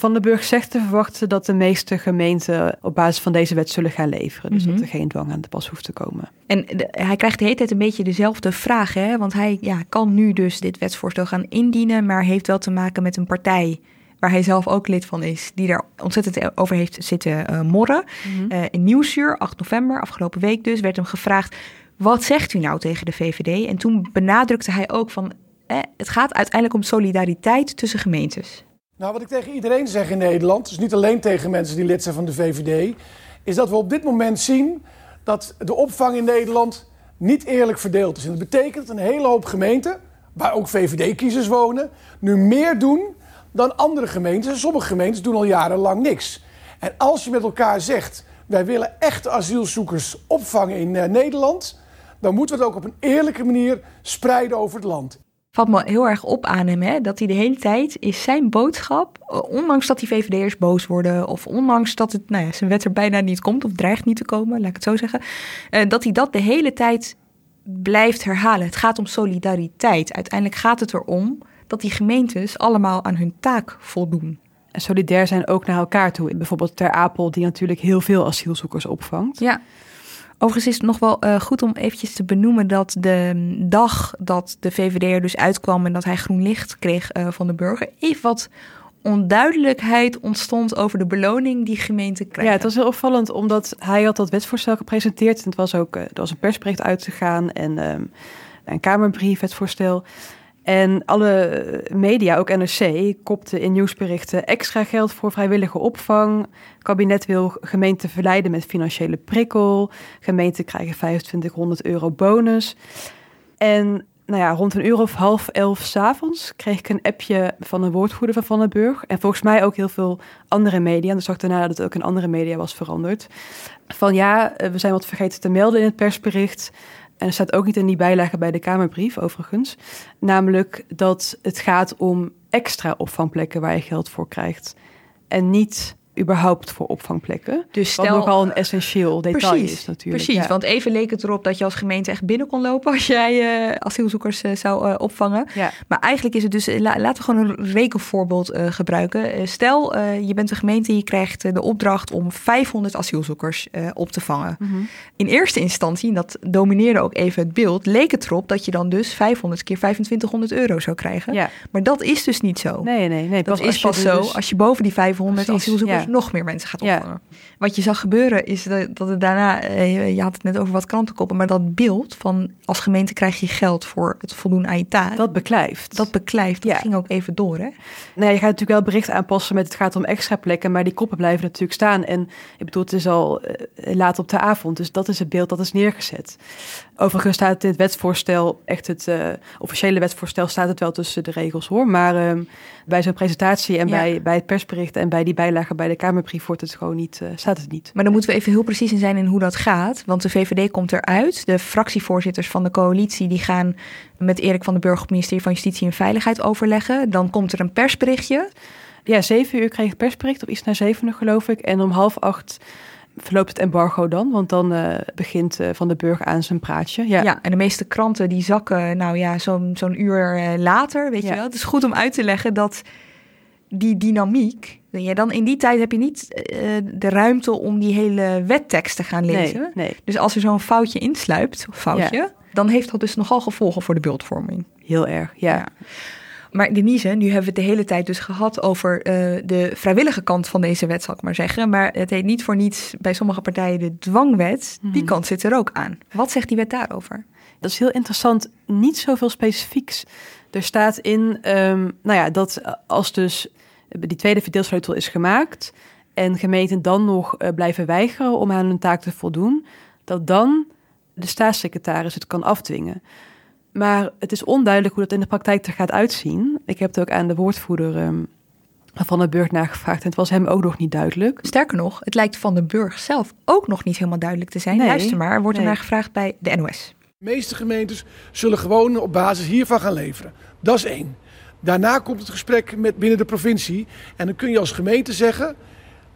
Van den Burg zegt te verwachten dat de meeste gemeenten op basis van deze wet zullen gaan leveren. Dus dat mhm. er geen dwang aan de pas hoeft te komen. En hij krijgt de hele tijd een beetje dezelfde vraag, hè? Want hij ja, kan nu dus dit wetsvoorstel gaan indienen, maar heeft wel te maken met een partij waar hij zelf ook lid van is, die daar ontzettend over heeft zitten uh, morren. Mm in Nieuwsuur, 8 november, afgelopen week dus, werd hem gevraagd: wat zegt u nou tegen de VVD? En toen benadrukte hij ook van: eh, het gaat uiteindelijk om solidariteit tussen gemeentes. Nou, wat ik tegen iedereen zeg in Nederland, dus niet alleen tegen mensen die lid zijn van de VVD, is dat we op dit moment zien dat de opvang in Nederland niet eerlijk verdeeld is. En dat betekent dat een hele hoop gemeenten, waar ook VVD-kiezers wonen, nu meer doen dan andere gemeentes. En sommige gemeentes doen al jarenlang niks. En als je met elkaar zegt, wij willen echte asielzoekers opvangen in uh, Nederland, dan moeten we het ook op een eerlijke manier spreiden over het land valt me heel erg op aan hem. Hè? Dat hij de hele tijd is zijn boodschap, eh, ondanks dat die VVD'ers boos worden, of ondanks dat het, nou ja, zijn wet er bijna niet komt, of dreigt niet te komen, laat ik het zo zeggen, uh, dat hij dat de hele tijd blijft herhalen. Het gaat om solidariteit. Uiteindelijk gaat het erom dat die gemeentes allemaal aan hun taak voldoen. En solidair zijn ook naar elkaar toe. Bijvoorbeeld Ter Apel, die natuurlijk heel veel asielzoekers opvangt. Ja. Overigens is het nog wel uh, goed om eventjes te benoemen dat de dag dat de VVD er dus uitkwam en dat hij groen licht kreeg uh, van de burger, even wat onduidelijkheid ontstond over de beloning die gemeenten krijgen. Ja, het was heel opvallend, omdat hij had dat wetsvoorstel gepresenteerd. En het was ook, uh, er was een persbericht uitgegaan en um, een Kamerbrief, het voorstel. En alle media, ook NRC, kopte in nieuwsberichten extra geld voor vrijwillige opvang. Kabinet wil gemeenten verleiden met financiële prikkel. Gemeenten krijgen 2500 euro bonus. En nou ja, rond een uur of half elf s'avonds kreeg ik een appje van een woordvoerder van Van den Burg. En volgens mij ook heel veel andere media. En dan zag ik daarna dat het ook in andere media was veranderd. Van ja, we zijn wat vergeten te melden in het persbericht. En er staat ook niet in die bijlage bij de Kamerbrief, overigens. Namelijk dat het gaat om extra opvangplekken waar je geld voor krijgt. En niet überhaupt voor opvangplekken. Dus Wat stel, nogal een essentieel detail precies, is natuurlijk. Precies, Ja. want even leek het erop dat je als gemeente echt binnen kon lopen als jij eh, asielzoekers eh, zou eh, opvangen. Ja. Maar eigenlijk is het dus, la- laten we gewoon een rekenvoorbeeld gebruiken. Stel, je bent een gemeente, je krijgt de opdracht om 500 asielzoekers op te vangen. Mhm. In eerste instantie, en dat domineerde ook even het beeld, leek het erop dat je dan dus 500 keer 2500 euro zou krijgen. Ja. Maar dat is dus niet zo. Nee, nee, nee. Dat is pas er zo dus- als je boven die 500 Precies, asielzoekers nog meer mensen gaat opvangen. Wat je zag gebeuren is dat, dat het daarna, eh, je had het net over wat krantenkoppen, maar dat beeld van als gemeente krijg je geld voor het voldoen aan je taak, Dat beklijft. dat beklijft, dat Ja. ging ook even door hè. Nou je gaat natuurlijk wel bericht aanpassen met het gaat om extra plekken, maar die koppen blijven natuurlijk staan. En ik bedoel, het is al eh, laat op de avond, dus dat is het beeld dat is neergezet. Overigens staat het wetsvoorstel, echt het eh, officiële wetsvoorstel, staat het wel tussen de regels hoor. Maar ehm, bij zo'n presentatie en Ja. bij, bij het persbericht en bij die bijlagen bij de Kamerbrief wordt het gewoon niet, eh, staat het niet. Maar dan moeten we even heel precies in zijn in hoe dat gaat. Want de VVD komt eruit. De fractievoorzitters van de coalitie die gaan met Erik van den Burg op het ministerie van Justitie en Veiligheid overleggen. Dan komt er een persberichtje. Ja, zeven uur kreeg ik persbericht, of iets na zevenen geloof ik. En om half acht verloopt het embargo dan, want dan eh, begint eh, Van den Burg aan zijn praatje. Ja, Ja. en de meeste kranten die zakken, nou ja, zo'n zo'n uur eh, later, weet Ja. je wel. Het is goed om uit te leggen dat die dynamiek, ja, dan in die tijd heb je niet eh, de ruimte om die hele wettekst te gaan lezen. nee, nee, Dus als er zo'n foutje insluipt, foutje, dan heeft dat dus nogal gevolgen voor de beeldvorming. heel erg, ja. Ja. Maar Denise, nu hebben we het de hele tijd dus gehad over eh, de vrijwillige kant van deze wet, zal ik maar zeggen. Maar het heet niet voor niets bij sommige partijen de dwangwet. Die Mhm. kant zit er ook aan. Wat zegt die wet daarover? Dat is heel interessant. Niet zoveel specifieks. Er staat in, ehm, nou ja, dat als dus die tweede verdeelsleutel is gemaakt en gemeenten dan nog eh, blijven weigeren om aan hun taak te voldoen, dat dan de staatssecretaris het kan afdwingen. Maar het is onduidelijk hoe dat in de praktijk er gaat uitzien. Ik heb het ook aan de woordvoerder ehm, van de Burg nagevraagd en het was hem ook nog niet duidelijk. Sterker nog, het lijkt Van den Burg zelf ook nog niet helemaal duidelijk te zijn. Nee. Luister maar, er wordt er naar gevraagd bij de NOS. De meeste gemeentes zullen gewoon op basis hiervan gaan leveren. Dat is één. Daarna komt het gesprek met binnen de provincie. En dan kun je als gemeente zeggen: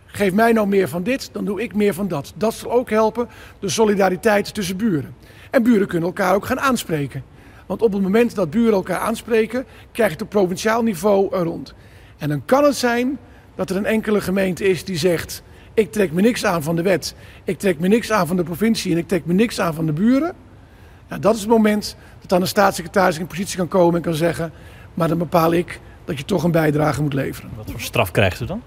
geef mij nou meer van dit, dan doe ik meer van dat. Dat zal ook helpen de solidariteit tussen buren. En buren kunnen elkaar ook gaan aanspreken. Want op het moment dat buren elkaar aanspreken, krijg je het op provinciaal niveau rond. En dan kan het zijn dat er een enkele gemeente is die zegt: ik trek me niks aan van de wet, ik trek me niks aan van de provincie en ik trek me niks aan van de buren. Nou, dat is het moment dat dan een staatssecretaris in positie kan komen en kan zeggen: maar dan bepaal ik dat je toch een bijdrage moet leveren. Wat voor straf krijgt u dan?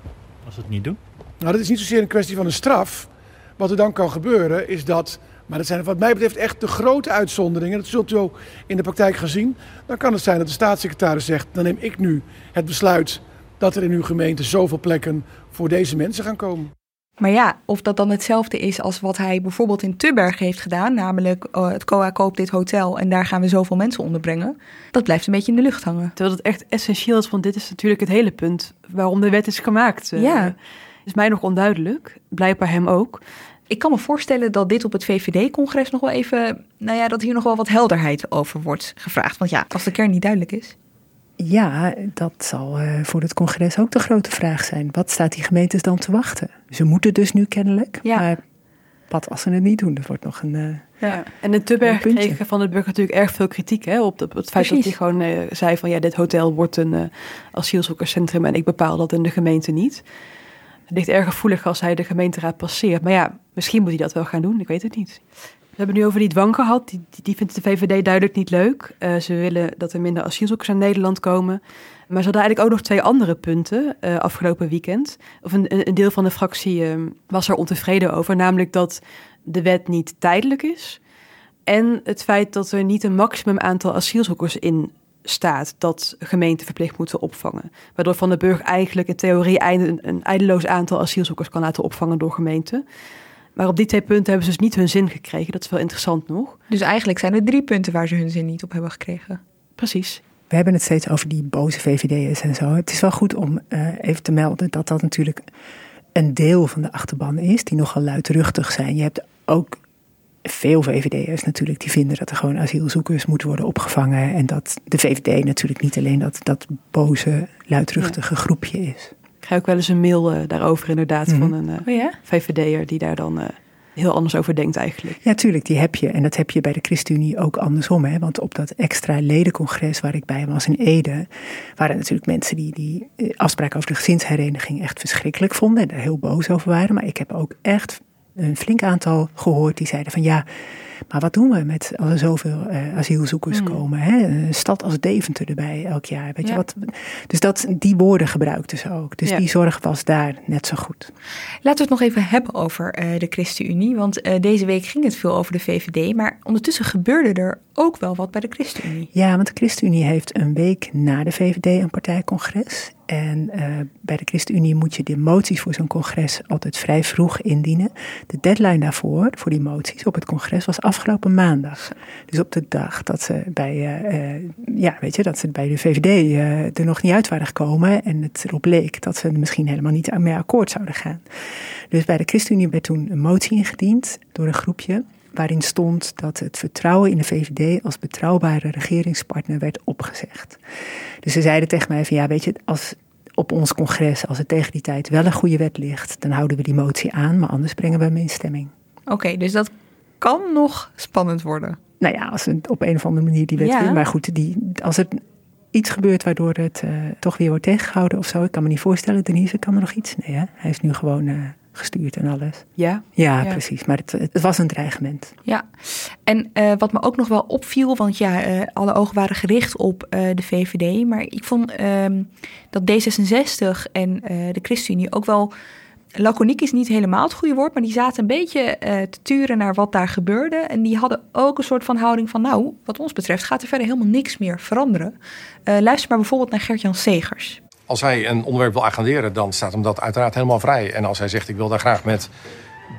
Als ze het niet doen? Nou, dat is niet zozeer een kwestie van een straf. Wat er dan kan gebeuren is dat, maar dat zijn wat mij betreft echt de grote uitzonderingen. Dat zult u ook in de praktijk gaan zien. Dan kan het zijn dat de staatssecretaris zegt, dan neem ik nu het besluit dat er in uw gemeente zoveel plekken voor deze mensen gaan komen. Maar ja, of dat dan hetzelfde is als wat hij bijvoorbeeld in Tubberg heeft gedaan, namelijk eh, het COA koopt dit hotel en daar gaan we zoveel mensen onderbrengen, dat blijft een beetje in de lucht hangen. Terwijl het echt essentieel is, want dit is natuurlijk het hele punt waarom de wet is gemaakt. Eh, Ja. Is mij nog onduidelijk, blijkbaar hem ook. Ik kan me voorstellen dat dit op het VVD-congres nog wel even, nou ja, dat hier nog wel wat helderheid over wordt gevraagd. Want ja, als de kern niet duidelijk is. Ja, dat zal eh, voor het congres ook de grote vraag zijn. Wat staat die gemeentes dan te wachten? Ze moeten dus nu kennelijk, Ja. maar wat als ze het niet doen? Dat wordt nog een... eh, Ja. En in Tubberg kreeg Van den Burger natuurlijk erg veel kritiek hè, op, de- op het feit Precies. dat hij gewoon eh, zei van ja, dit hotel wordt een eh, asielzoekerscentrum en ik bepaal dat in de gemeente niet. Het ligt erg gevoelig als hij de gemeenteraad passeert. Maar ja, misschien moet hij dat wel gaan doen, ik weet het niet. We hebben nu over die dwang gehad. Die, die, vindt de VVD duidelijk niet leuk. Eh, ze willen dat er minder asielzoekers naar Nederland komen. Maar ze hadden eigenlijk ook nog twee andere punten eh, afgelopen weekend. Of een, een deel van de fractie eh, was er ontevreden over. Namelijk dat de wet niet tijdelijk is. En het feit dat er niet een maximum aantal asielzoekers in staat dat gemeenten verplicht moeten opvangen. Waardoor Van den Burg eigenlijk in theorie een, een eindeloos aantal asielzoekers kan laten opvangen door gemeenten. Maar op die twee punten hebben ze dus niet hun zin gekregen. Dat is wel interessant nog. Dus eigenlijk zijn er drie punten waar ze hun zin niet op hebben gekregen. Precies. We hebben het steeds over die boze VVD'ers en zo. Het is wel goed om eh, even te melden dat dat natuurlijk een deel van de achterban is, die nogal luidruchtig zijn. Je hebt ook veel VVD'ers natuurlijk die vinden dat er gewoon asielzoekers moeten worden opgevangen. En dat de VVD natuurlijk niet alleen dat, dat boze, luidruchtige groepje is. Ik krijg ook wel eens een mail uh, daarover inderdaad Mhm. van een uh, Oh ja? VVD'er die daar dan uh, heel anders over denkt eigenlijk. Ja, tuurlijk, die heb je. En dat heb je bij de ChristenUnie ook andersom. Hè? Want op dat extra ledencongres waar ik bij was in Ede... waren natuurlijk mensen die die eh, afspraken over de gezinshereniging echt verschrikkelijk vonden. En er heel boos over waren. Maar ik heb ook echt een flink aantal gehoord die zeiden van... ja, maar wat doen we met als er zoveel uh, asielzoekers Mm. komen? Hè? Een stad als Deventer erbij elk jaar. Weet Ja. je wat? Dus dat, die woorden gebruikten ze ook. Dus Ja. die zorg was daar net zo goed. Laten we het nog even hebben over eh, de ChristenUnie. Want eh, deze week ging het veel over de VVD. Maar ondertussen gebeurde er ook wel wat bij de ChristenUnie. Ja, want de ChristenUnie heeft een week na de VVD een partijcongres. En uh, bij de ChristenUnie moet je de moties voor zo'n congres altijd vrij vroeg indienen. De deadline daarvoor, voor die moties op het congres, was afgelopen maandag. Dus op de dag dat ze bij, uh, uh, ja, weet je, dat ze bij de VVD er nog niet uit waren gekomen. En het erop leek dat ze misschien helemaal niet mee akkoord zouden gaan. Dus bij de ChristenUnie werd toen een motie ingediend door een groepje waarin stond dat het vertrouwen in de VVD als betrouwbare regeringspartner werd opgezegd. Dus ze zeiden tegen mij van ja, weet je, als op ons congres, als het tegen die tijd wel een goede wet ligt, dan houden we die motie aan, maar anders brengen we hem in stemming. Oké, okay, dus dat kan nog spannend worden. Nou ja, als we op een of andere manier die wet ja. maar goed, die, als er iets gebeurt waardoor het uh, toch weer wordt tegengehouden of zo, ik kan me niet voorstellen, Denise, kan er nog iets? Nee, hè? hij is nu gewoon uh, gestuurd en alles. Ja? Ja, ja. precies. Maar het, het, was een dreigement. Ja, en uh, wat me ook nog wel opviel, want ja, uh, alle ogen waren gericht op uh, de VVD. Maar ik vond dat D66 en de ChristenUnie ook wel. Laconiek is niet helemaal het goede woord, maar die zaten een beetje te turen naar wat daar gebeurde. En die hadden ook een soort van houding van, nou, wat ons betreft gaat er verder helemaal niks meer veranderen. luister maar bijvoorbeeld naar Gert-Jan Segers. Als hij een onderwerp wil agenderen, dan staat hem dat uiteraard helemaal vrij. En als hij zegt, ik wil daar graag met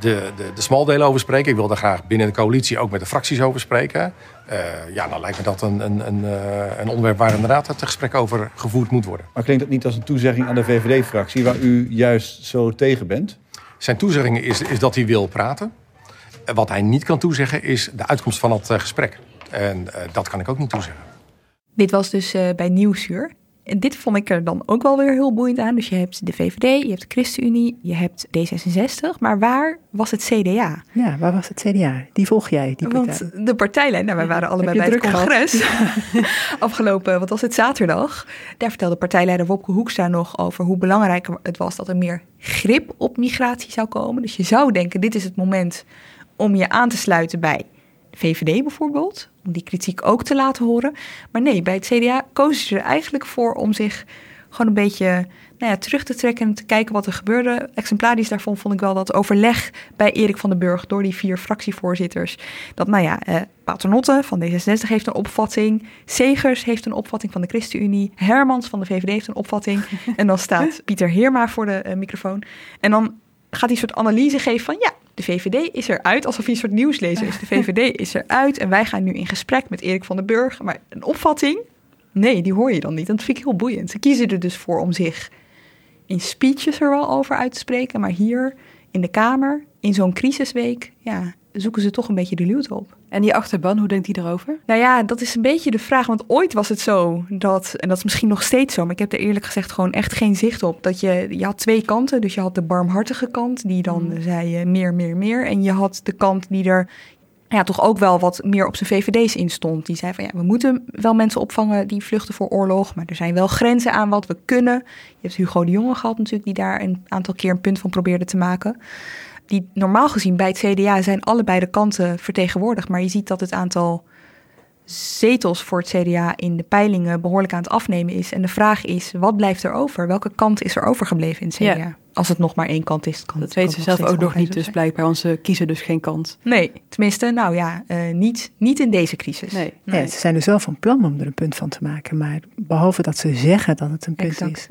de, de, de smaldelen over spreken... ik wil daar graag binnen de coalitie ook met de fracties over spreken... Uh, ja, dan lijkt me dat een, een, een, uh, een, onderwerp waar inderdaad het gesprek over gevoerd moet worden. Maar klinkt dat niet als een toezegging aan de VVD-fractie... waar u juist zo tegen bent? Zijn toezegging is, is dat hij wil praten. Wat hij niet kan toezeggen is de uitkomst van het uh, gesprek. En dat kan ik ook niet toezeggen. Dit was dus bij Nieuwsuur. En dit vond ik er dan ook wel weer heel boeiend aan. Dus je hebt de VVD, je hebt de ChristenUnie, je hebt D66. Maar waar was het CDA? Ja, waar was het CDA? Die volg jij, die partij. Want de partijlijn, nou, wij waren allebei bij het congres. *laughs* Afgelopen, wat was het, zaterdag. Daar vertelde partijleider Wopke Hoekstra nog over hoe belangrijk het was... dat er meer grip op migratie zou komen. Dus je zou denken, dit is het moment om je aan te sluiten bij VVD bijvoorbeeld, om die kritiek ook te laten horen. Maar nee, bij het CDA kozen ze er eigenlijk voor om zich gewoon een beetje nou ja, terug te trekken en te kijken wat er gebeurde. Exemplarisch daarvan vond ik wel dat overleg bij Erik van den Burg door die vier fractievoorzitters. Dat nou ja, eh, Paternotte van D66 heeft een opvatting, Segers heeft een opvatting van de ChristenUnie, Hermans van de VVD heeft een opvatting. *laughs* en dan staat Pieter Heerma voor de uh, microfoon. En dan gaat hij een soort analyse geven van ja, de VVD is eruit, alsof hij een soort nieuwslezer is. De *laughs* VVD is eruit en wij gaan nu in gesprek met Erik van den Burg. Maar een opvatting, nee, die hoor je dan niet. En dat vind ik heel boeiend. Ze kiezen er dus voor om zich in speeches er wel over uit te spreken. Maar hier in de Kamer, in zo'n crisisweek, ja, zoeken ze toch een beetje de luwte op. En die achterban, hoe denkt hij erover? Nou ja, dat is een beetje de vraag. Want ooit was het zo dat, en dat is misschien nog steeds zo, maar ik heb er eerlijk gezegd gewoon echt geen zicht op. Dat je, je had twee kanten. Dus je had de barmhartige kant, die dan mm. zei meer, meer, meer. En je had de kant die er ja, toch ook wel wat meer op zijn VVD's in stond. Die zei van ja, we moeten wel mensen opvangen die vluchten voor oorlog. Maar er zijn wel grenzen aan wat we kunnen. Je hebt Hugo de Jonge gehad natuurlijk, die daar een aantal keer een punt van probeerde te maken die normaal gezien bij het CDA zijn allebei de kanten vertegenwoordigd. Maar je ziet dat het aantal zetels voor het CDA in de peilingen behoorlijk aan het afnemen is. En de vraag is, wat blijft er over? Welke kant is er overgebleven in het CDA? Ja. Als het nog maar één kant is. Kan dat weten ze zelf ook nog niet, dus blijkbaar. Want ze kiezen dus geen kant. Nee, tenminste, nou ja, uh, niet, niet in deze crisis. Nee. nee. Ja, ze zijn dus wel van plan om er een punt van te maken. Maar behalve dat ze zeggen dat het een punt exact. is,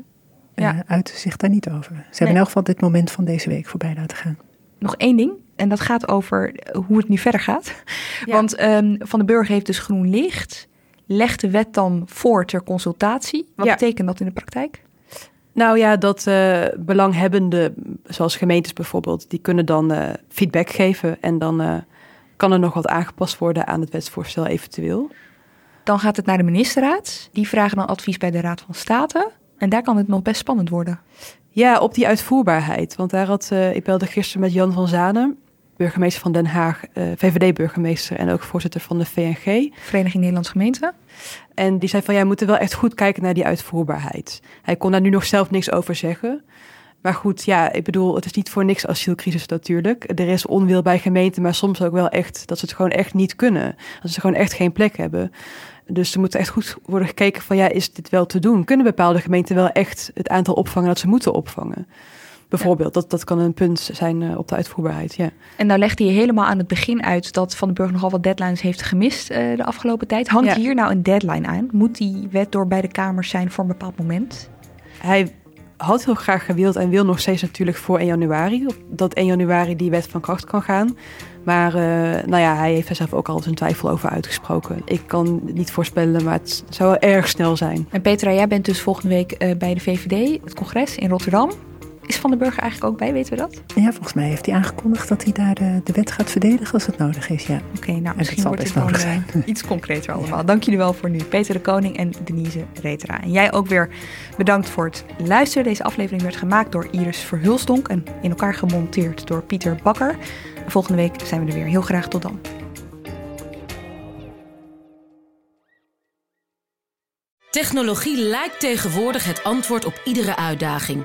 ja. uh, uiten zich daar niet over. Ze nee. hebben in elk geval dit moment van deze week voorbij laten gaan nog één ding. En dat gaat over hoe het nu verder gaat. Ja. Want um, Van den Burg heeft dus groen licht. Legt de wet dan voor ter consultatie. Wat ja. betekent dat in de praktijk? Nou ja, dat uh, belanghebbenden, zoals gemeentes bijvoorbeeld, die kunnen dan uh, feedback geven. En dan uh, kan er nog wat aangepast worden aan het wetsvoorstel eventueel. Dan gaat het naar de ministerraad. Die vragen dan advies bij de Raad van State. En daar kan het nog best spannend worden. Ja, op die uitvoerbaarheid. Want daar had, uh, ik belde gisteren met Jan van Zanen, burgemeester van Den Haag, uh, VVD-burgemeester en ook voorzitter van de VNG. Vereniging Nederlandse Gemeenten. En die zei van, ja, we moeten wel echt goed kijken naar die uitvoerbaarheid. Hij kon daar nu nog zelf niks over zeggen. Maar goed, ja, ik bedoel, het is niet voor niks asielcrisis natuurlijk. Er is onwil bij gemeenten, maar soms ook wel echt dat ze het gewoon echt niet kunnen. Dat ze gewoon echt geen plek hebben. Dus er moet echt goed worden gekeken van, ja, is dit wel te doen? Kunnen bepaalde gemeenten wel echt het aantal opvangen dat ze moeten opvangen? Bijvoorbeeld, dat, dat kan een punt zijn uh, op de uitvoerbaarheid. Ja. En nou legde je helemaal aan het begin uit dat Van den Burg nogal wat deadlines heeft gemist uh, de afgelopen tijd. Hangt hier nou een deadline aan? Moet die wet door beide kamers zijn voor een bepaald moment? Hij had heel graag gewild en wil nog steeds natuurlijk voor 1 januari. Dat 1 januari die wet van kracht kan gaan. Maar uh, nou ja, hij heeft er zelf ook al zijn twijfel over uitgesproken. Ik kan het niet voorspellen, maar het zou erg snel zijn. En Petra, jij bent dus volgende week uh, bij de VVD, het congres in Rotterdam. Is Van den Burger eigenlijk ook bij, weten we dat? Ja, volgens mij heeft hij aangekondigd dat hij daar de, de wet gaat verdedigen als het nodig is. Ja. Oké, okay, nou misschien wordt het dan zijn. iets concreter *laughs* allemaal. Dank jullie wel voor nu. Peter de Koning en Denise Retera. En jij ook weer bedankt voor het luisteren. Deze aflevering werd gemaakt door Iris Verhulstonk en in elkaar gemonteerd door Pieter Bakker. Volgende week zijn we er weer. Heel graag tot dan. Technologie lijkt tegenwoordig het antwoord op iedere uitdaging.